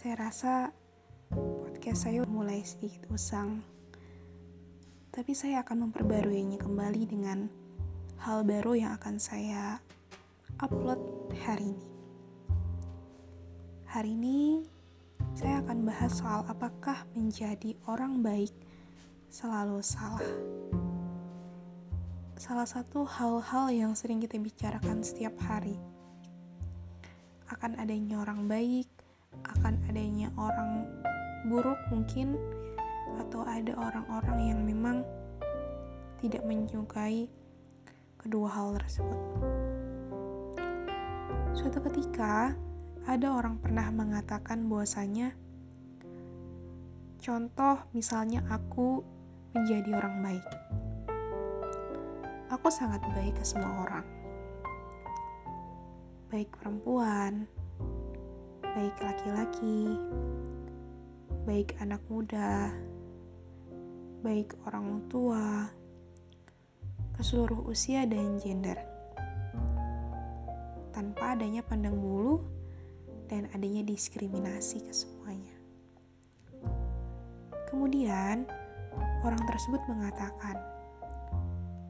Saya rasa podcast saya mulai sedikit usang. Tapi saya akan memperbaruinya kembali dengan hal baru yang akan saya upload hari ini. Hari ini saya akan bahas soal apakah menjadi orang baik selalu salah. Salah satu hal-hal yang sering kita bicarakan setiap hari akan adanya orang baik, akan adanya orang buruk mungkin, atau ada orang-orang yang memang tidak menyukai kedua hal tersebut. Suatu ketika, ada orang pernah mengatakan bahwasanya contoh misalnya aku menjadi orang baik. Aku sangat baik ke semua orang baik perempuan, baik laki-laki, baik anak muda, baik orang tua, ke seluruh usia dan gender, tanpa adanya pandang bulu dan adanya diskriminasi ke semuanya. Kemudian, orang tersebut mengatakan,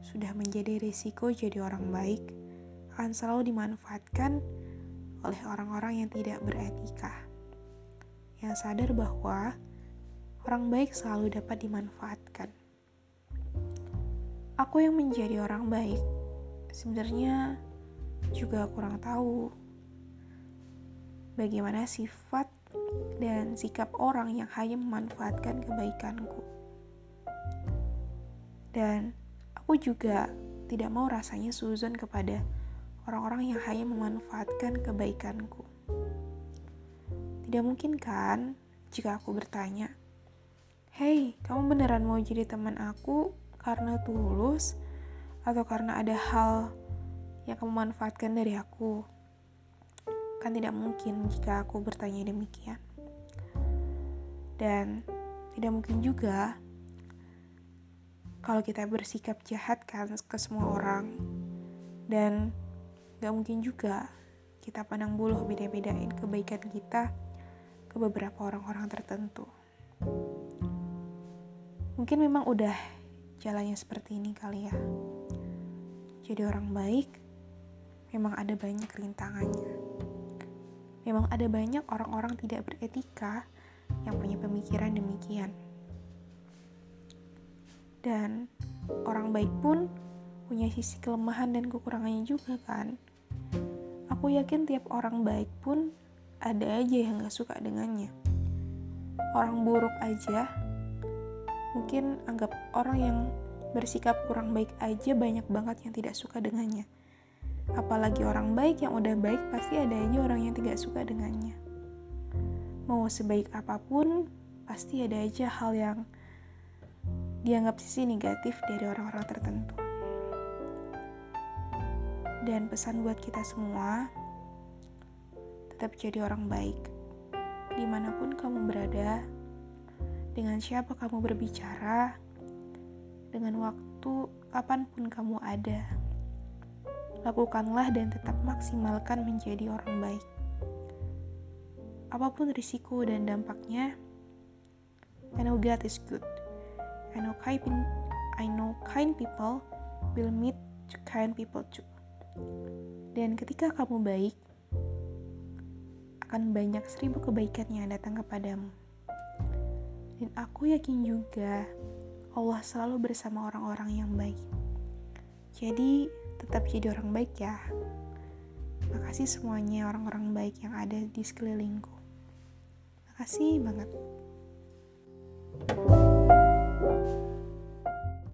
sudah menjadi risiko jadi orang baik akan selalu dimanfaatkan oleh orang-orang yang tidak beretika, yang sadar bahwa orang baik selalu dapat dimanfaatkan. Aku yang menjadi orang baik sebenarnya juga kurang tahu bagaimana sifat dan sikap orang yang hanya memanfaatkan kebaikanku. Dan aku juga tidak mau rasanya suzon kepada orang-orang yang hanya memanfaatkan kebaikanku. Tidak mungkin kan jika aku bertanya, Hei, kamu beneran mau jadi teman aku karena tulus atau karena ada hal yang kamu manfaatkan dari aku? Kan tidak mungkin jika aku bertanya demikian. Dan tidak mungkin juga kalau kita bersikap jahat kan ke semua orang dan Gak mungkin juga kita pandang buluh beda-bedain kebaikan kita ke beberapa orang-orang tertentu. Mungkin memang udah jalannya seperti ini kali ya. Jadi orang baik memang ada banyak rintangannya. Memang ada banyak orang-orang tidak beretika yang punya pemikiran demikian. Dan orang baik pun punya sisi kelemahan dan kekurangannya juga kan Aku yakin tiap orang baik pun ada aja yang gak suka dengannya. Orang buruk aja, mungkin anggap orang yang bersikap kurang baik aja banyak banget yang tidak suka dengannya. Apalagi orang baik yang udah baik pasti ada aja orang yang tidak suka dengannya. Mau sebaik apa pun, pasti ada aja hal yang dianggap sisi negatif dari orang-orang tertentu. Dan pesan buat kita semua, tetap jadi orang baik. Di mana pun kamu berada, dengan siapa kamu berbicara, dengan waktu kapan pun kamu ada. Lakukanlah dan tetap maksimalkan menjadi orang baik. Apa pun risiko dan dampaknya, I know God is good. I know kind, I know kind people will meet kind people too. Dan ketika kamu baik, akan banyak seribu kebaikan yang datang kepadamu. Dan aku yakin juga Allah selalu bersama orang-orang yang baik. Jadi, tetap jadi orang baik ya. Makasih semuanya orang-orang baik yang ada di sekelilingku. Makasih banget. thank you